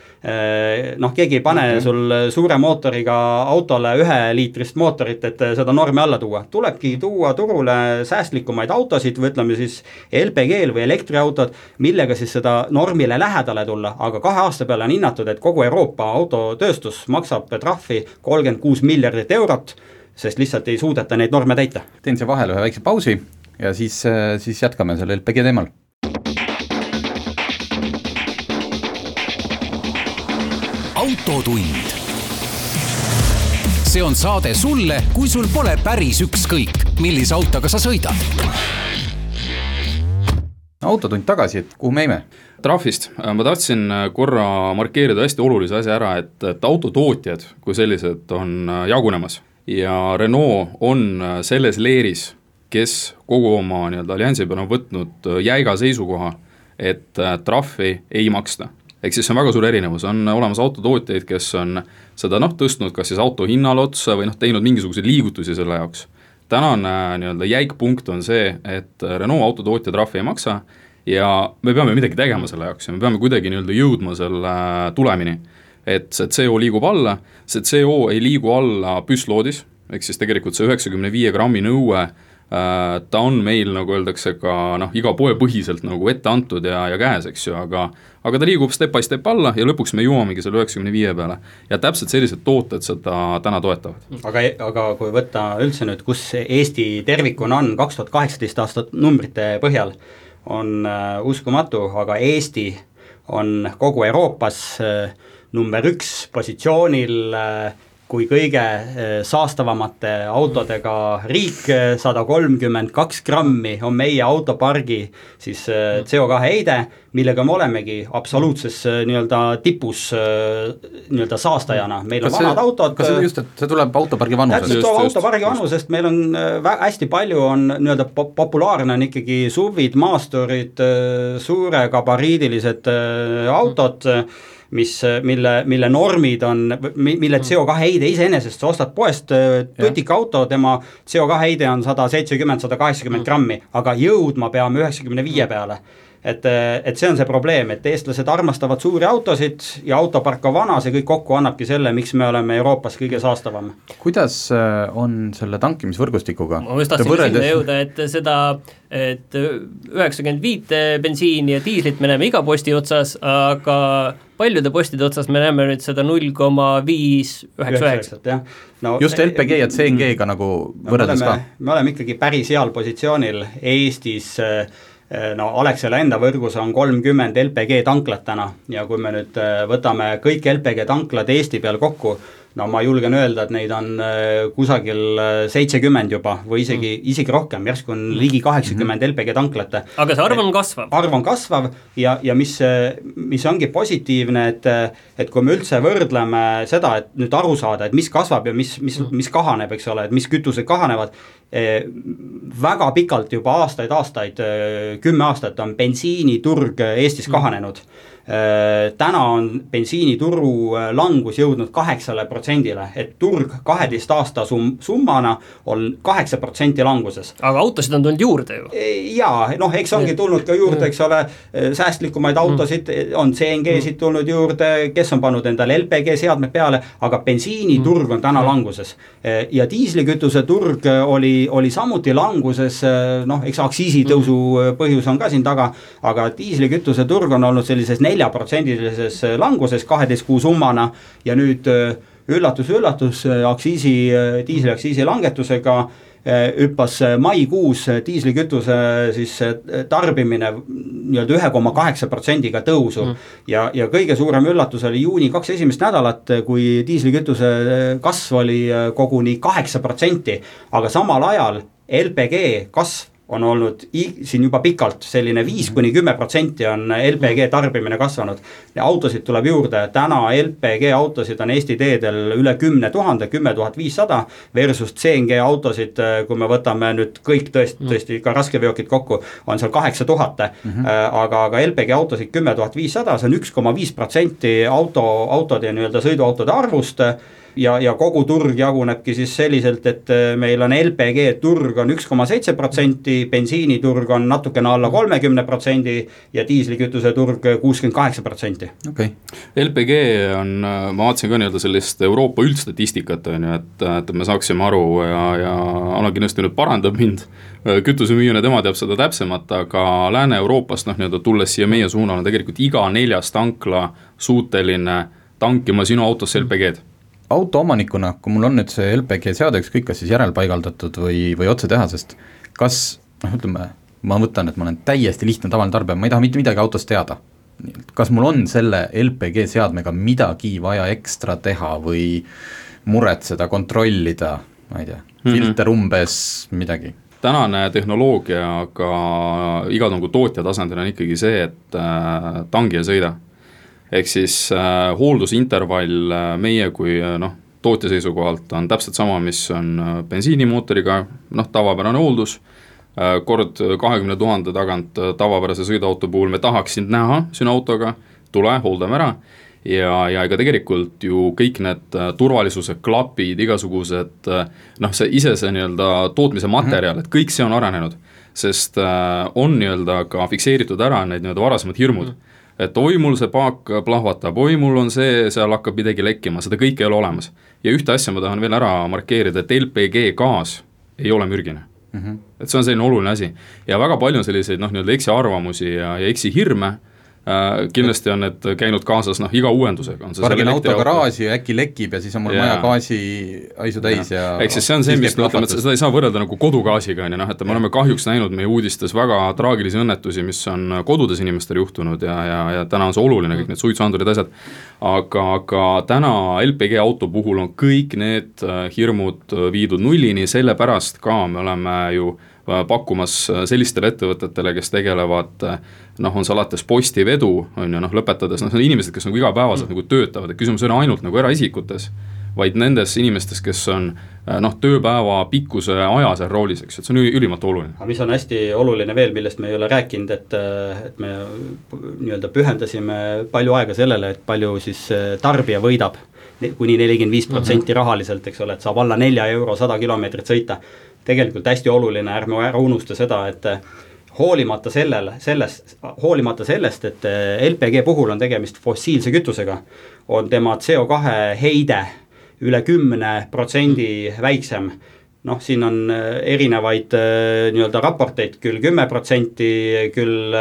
noh, keegi ei pane okay. sul suure mootoriga autole üheliitrist mootorit, et seda normi alla tuua. tulebki tuua turule säästlikumaid autosid või ütleme siis LPG-l või elektriautod, millega siis seda normile lähedale tulla, aga kahe aasta peale on hinnatud, et kogu Euroopa autotööstus maksab trahvi kolmkümmend kuus miljardit eurot, sest lihtsalt ei suudeta neid norme täita. teen siia vahele ühe väikse pausi ja siis, siis jätkame selle LPG teemal autotund. see on saade sulle, kui sul pole päris ükskõik, millise autoga sa sõidad. autotund tagasi, et kuhu me jäime? trahvist, ma tahtsin korra markeerida hästi olulise asja ära, et, et autotootjad kui sellised on jagunemas ja Renault on selles leeris, kes kogu oma nii-öelda alliansi peale on võtnud jäiga seisukoha, et trahvi ei maksta ehk siis see on väga suur erinevus, on olemas autotootjaid, kes on seda noh, tõstnud kas siis auto hinnale otsa või noh, teinud mingisuguseid liigutusi selle jaoks. tänane nii-öelda jäik punkt on see, et Renault autotootja trahvi ei maksa ja me peame midagi tegema selle jaoks ja me peame kuidagi nii-öelda jõudma selle tulemini. et see CO liigub alla, see CO ei liigu alla püssloodis, ehk siis tegelikult see üheksakümne viie grammi nõue Äh, ta on meil, nagu öeldakse, ka noh, iga poe põhiselt nagu ette antud ja, ja käes, eks ju, aga aga ta liigub step by step alla ja lõpuks me jõuamegi selle üheksakümne viie peale. ja täpselt sellised tooted seda täna toetavad. aga, aga kui võtta üldse nüüd, kus Eesti tervikuna on kaks tuhat kaheksateist aastat numbrite põhjal, on äh, uskumatu, aga Eesti on kogu Euroopas äh, number üks positsioonil äh, kui kõige eh, saastavamate autodega riik, eh, sada kolmkümmend kaks grammi on meie autopargi siis eh, CO2 heide, millega me olemegi absoluutses nii-öelda tipus nii-öelda saastajana, meil on kas vanad see, autod. kas see just, et see tuleb autopargi vanusest? täpselt, tuleb autopargi vanusest, meil on hästi palju on nii-öelda populaarne on ikkagi SUV-id, maasturid, suure gabariidilised autod. Mm mis, mille, mille normid on, mille mm. CO2 heide iseenesest, sa ostad poest äh, tutikauto, tema CO2 heide on sada seitsekümmend, sada kaheksakümmend mm. grammi, aga jõudma peame üheksakümne viie peale et, et see on see probleem, et eestlased armastavad suuri autosid ja autopark on vana, see kõik kokku annabki selle, miks me oleme Euroopas kõige saastavam. kuidas äh, on selle tankimisvõrgustikuga? ma just tahtsin võrreldes... sinna jõuda, et seda, et üheksakümmend viite bensiini ja diislit me näeme iga posti otsas, aga paljude postide otsas me näeme nüüd seda null koma viis üheksa üheksa. No, just LPG ja CNG-ga nagu võrreldes ka. me oleme ikkagi päris heal positsioonil Eestis äh, no Alexela enda võrgus on kolmkümmend LPG tanklat täna ja kui me nüüd eh, võtame kõik LPG tanklad Eesti peal kokku, no ma julgen öelda, et neid on eh, kusagil seitsekümmend juba või isegi mm., isegi rohkem, järsku on ligi kaheksakümmend mm -hmm. LPG tanklat. aga see arv on kasvav? arv on kasvav ja, ja mis, mis ongi positiivne, et, et kui me üldse võrdleme seda, et nüüd aru saada, et mis kasvab ja mis, mis, mis kahaneb, eks ole, et mis kütused kahanevad, väga pikalt juba aastaid-aastaid, kümme aastat on bensiiniturg Eestis mm. kahanenud täna on bensiinituru langus jõudnud kaheksale protsendile, et turg kaheteist aasta sum-, summana on kaheksa protsenti languses. aga autosid on tulnud juurde ju. jaa, noh, eks ongi tulnud ka juurde, eks ole, säästlikumaid autosid, on CNG-sid tulnud juurde, kes on pannud endale LPG seadmed peale, aga bensiiniturg on täna languses. ja diislikütuse turg oli, oli samuti languses, noh, eks aktsiisitõusu põhjus on ka siin taga, aga diislikütuse turg on olnud sellises neljaprotsendilises languses kaheteist kuu summana ja nüüd üllatus-üllatus, aktsiisi, diisliaktsiisi langetusega hüppas maikuus diislikütuse siis tarbimine nii-öelda ühe koma kaheksa protsendiga tõusu. Mm.. ja, ja kõige suurem üllatus oli juuni kaks esimest nädalat, kui diislikütuse kasv oli koguni kaheksa protsenti, aga samal ajal LPG kasv on olnud siin juba pikalt selline viis kuni kümme protsenti on LPG tarbimine kasvanud. autosid tuleb juurde, täna LPG autosid on Eesti teedel üle kümne tuhande, kümme tuhat viissada. Versus CNG autosid, kui me võtame nüüd kõik tõesti, tõesti ka raskeveokid kokku, on seal kaheksa tuhat. Mhm. aga, aga LPG autosid kümme tuhat viissada, see on üks koma viis protsenti auto, autode nii-öelda sõiduautode arvust ja, ja kogu turg jagunebki siis selliselt, et äh, meil on LPG turg on üks koma seitse protsenti, bensiiniturg on natukene alla kolmekümne protsendi ja diislikütuse turg kuuskümmend kaheksa protsenti. okei okay., LPG on, äh, ma vaatasin ka nii-öelda sellist Euroopa üldstatistikat, on ju, et, et me saaksime aru ja, ja Alar kindlasti nüüd parandab mind kütusemüüjana, tema teab seda täpsemalt, aga Lääne-Euroopast noh, nii-öelda tulles siia meie suunal on tegelikult iga neljas tankla suuteline tankima sinu autosse LPG-d autoomanikuna, kui mul on nüüd see LPG seade, ükskõik kas siis järelpaigaldatud või, või otsetehasest, kas noh, ütleme, ma võtan, et ma olen täiesti lihtne tavaline tarbija, ma ei taha mitte midagi autost teada. kas mul on selle LPG seadmega midagi vaja ekstra teha või muretseda, kontrollida, ma ei tea -hmm. filter umbes, midagi? tänane tehnoloogia ka iga tootja tasandil on ikkagi see, et äh, tangi ja sõida ehk siis äh, hooldusintervall äh, meie kui äh, noh, tootja seisukohalt on täpselt sama, mis on äh, bensiinimootoriga, noh, tavapärane hooldus äh,, kord kahekümne tuhande tagant äh, tavapärase sõiduauto puhul me tahaks sind näha sinu autoga, tule, hooldame ära ja, ja ega tegelikult ju kõik need äh, turvalisuse klapid, igasugused noh, see ise see nii-öelda tootmise materjal, et kõik see on arenenud. sest äh, on nii-öelda ka fikseeritud ära need nii-öelda varasemad hirmud mm. -hmm et oi, mul see paak plahvatab, oi, mul on see, seal hakkab midagi lekkima, seda kõike ei ole olemas. ja ühte asja ma tahan veel ära markeerida, et LPG gaas ei ole mürgine mm. -hmm. et see on selline oluline asi ja väga palju on selliseid noh, nii-öelda eksiarvamusi ja, ja eksihirme kindlasti on need käinud kaasas noh, iga uuendusega. pargin auto garaaži ja äkki lekib ja siis on mul yeah. maja gaasihaisu täis ja, ja ehk siis see on see, mis me ütleme, et seda ei saa võrrelda nagu kodugaasiga, on ju noh, et me oleme kahjuks näinud meie uudistes väga traagilisi õnnetusi, mis on kodudes inimestel juhtunud ja, ja, ja täna on see oluline, kõik need suitsuandurid, asjad, aga, aga täna LPG auto puhul on kõik need äh, hirmud viidud nullini, sellepärast ka me oleme ju äh, Äh, pakkumas äh, sellistele ettevõtetele, kes tegelevad äh, noh, on see alates postivedu, on ju, noh lõpetades, noh, need on inimesed, kes nagu igapäevaselt mm. nagu töötavad, et küsimus ei ole ainult nagu eraisikutes, vaid nendes inimestes, kes on noh, tööpäeva pikkuse aja seal roolis, eks, et see on ülimalt oluline. aga mis on hästi oluline veel, millest me ei ole rääkinud, et, et me nii-öelda pühendasime palju aega sellele, et palju siis tarbija võidab kuni nelikümmend viis protsenti mhm. rahaliselt, eks ole, et saab alla nelja euro sada kilomeetrit sõita tegelikult hästi oluline, ärme ära unusta seda, et eh, hoolimata sellele, sellest, hoolimata sellest, et eh, LPG puhul on tegemist fossiilse kütusega, on tema CO2 heide üle kümne protsendi väiksem noh, siin on äh, erinevaid äh, nii-öelda raporteid. Küll kümme protsenti, küll,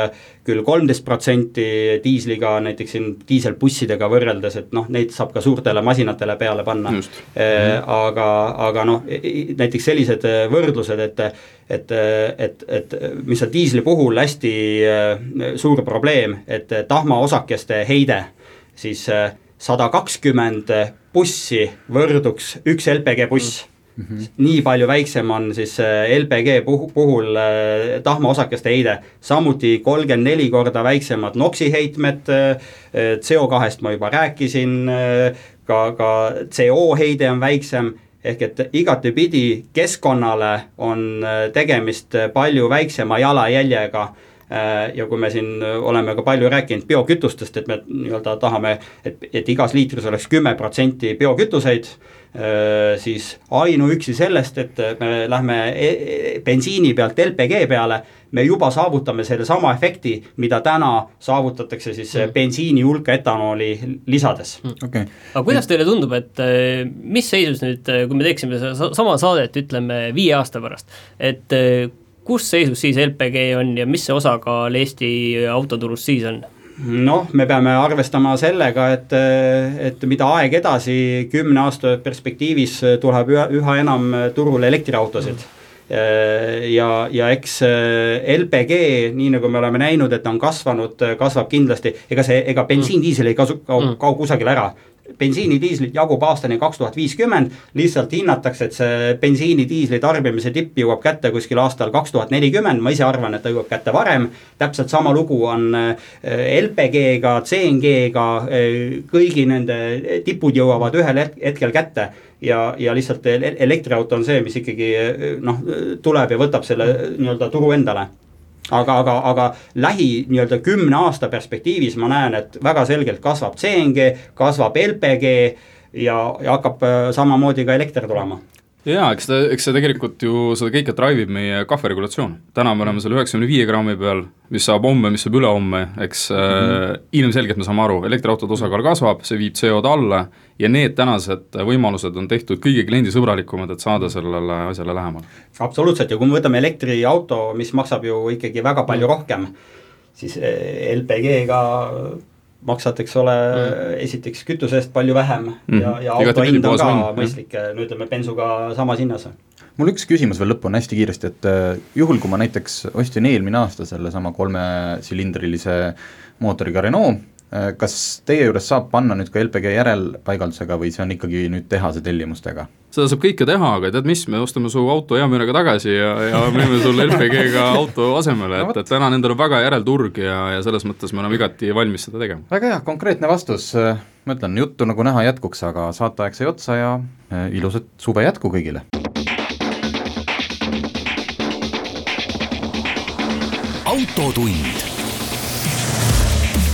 küll kolmteist protsenti diisliga, näiteks siin diiselbussidega võrreldes, et noh, neid saab ka suurtele masinatele peale panna. Äh, aga, aga noh, näiteks sellised võrdlused, et et, et, et mis on diisli puhul hästi suur probleem, et tahmaosakeste heide siis sada kakskümmend bussi võrduks üks LPG buss. Mm -hmm. nii palju väiksem on siis äh, LPG puhul, puhul äh, tahmaosakeste heide, samuti kolmkümmend neli korda väiksemad NOx-i heitmed, äh, CO2-st ma juba rääkisin, ka, ka CO heide on väiksem, ehk et igatepidi keskkonnale on tegemist palju väiksema jalajäljega ja kui me siin oleme ka palju rääkinud biokütustest, et me nii-öelda tahame, et, et igas liitris oleks kümme protsenti biokütuseid Äh, siis ainuüksi sellest, et me lähme e, e, bensiini pealt LPG peale, me juba saavutame sellesama efekti, mida täna saavutatakse siis mm. bensiini hulka etanooli lisades mm.. Okay. aga kuidas teile tundub, et äh, mis seisus nüüd, äh, kui me teeksime sama saadet, ütleme viie aasta pärast, et kus seisus siis LPG on ja mis see osakaal Eesti autoturust siis on? noh, me peame arvestama sellega, et, et mida aeg edasi, kümne aasta perspektiivis tuleb üha, üha enam turule elektriautosid ja, ja eks LPG, nii nagu me oleme näinud, et on kasvanud, kasvab kindlasti, ega see, ega bensiin-diisel ei kasu, kao, mm. kao kusagile ära bensiinidiislit jagub aastani kaks tuhat viiskümmend, lihtsalt hinnatakse, et see bensiinidiisli tarbimise tipp jõuab kätte kuskil aastal kaks tuhat nelikümmend, ma ise arvan, et ta jõuab kätte varem. täpselt sama lugu on äh, LPG-ga, CNG-ga, äh, kõigi nende tipud jõuavad ühel hetkel kätte. Ja, ja lihtsalt elektriauto on see, mis ikkagi äh, noh, tuleb ja võtab selle nii-öelda turu endale aga, aga, aga lähi nii-öelda kümne aasta perspektiivis ma näen, et väga selgelt kasvab CNG, kasvab LPG ja, ja hakkab äh, samamoodi ka elekter tulema jaa, eks ta, eks see tegelikult ju seda kõike drive ib meie kahve regulatsioon. täna me oleme seal üheksakümne viie grammi peal, mis saab homme, mis saab ülehomme, eks mm -hmm. äh, ilmselgelt me saame aru, elektriautode osakaal kasvab, see viib CO2 alla ja need tänased võimalused on tehtud kõige kliendisõbralikumad, et saada sellele asjale lähemale. absoluutselt ja kui me võtame elektriauto, mis maksab ju ikkagi väga palju rohkem, siis äh, LPG-ga maksad, eks ole mm., esiteks kütuse eest palju vähem mm. ja, ja auto hind on ka mind. mõistlik, no ütleme, bensuga samas hinnas. mul üks küsimus veel lõppu on hästi kiiresti, et uh, juhul, kui ma näiteks ostsin eelmine aasta sellesama kolmesilindrilise mootoriga Renault kas teie juures saab panna nüüd ka LPG järelpaigaldusega või see on ikkagi nüüd tehase tellimustega? seda saab kõike teha, aga tead mis, me ostame su auto hea meelega tagasi ja, ja müüme sulle LPG-ga auto asemele, et, et täna nendel on väga järelturg ja, ja selles mõttes me oleme igati valmis seda tegema. väga hea, konkreetne vastus, ma ütlen, juttu nagu näha jätkuks, aga saateaeg sai otsa ja eh, ilusat suve jätku kõigile! autotund.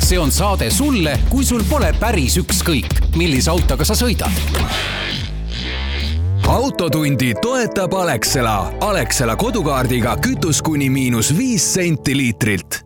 See on saade sulle, kui sul pole päris ükskõik, millise autoga sa sõidad autotundi toetab Alexela. Alexela kodukaardiga kütus kuni miinus viis senti liitrilt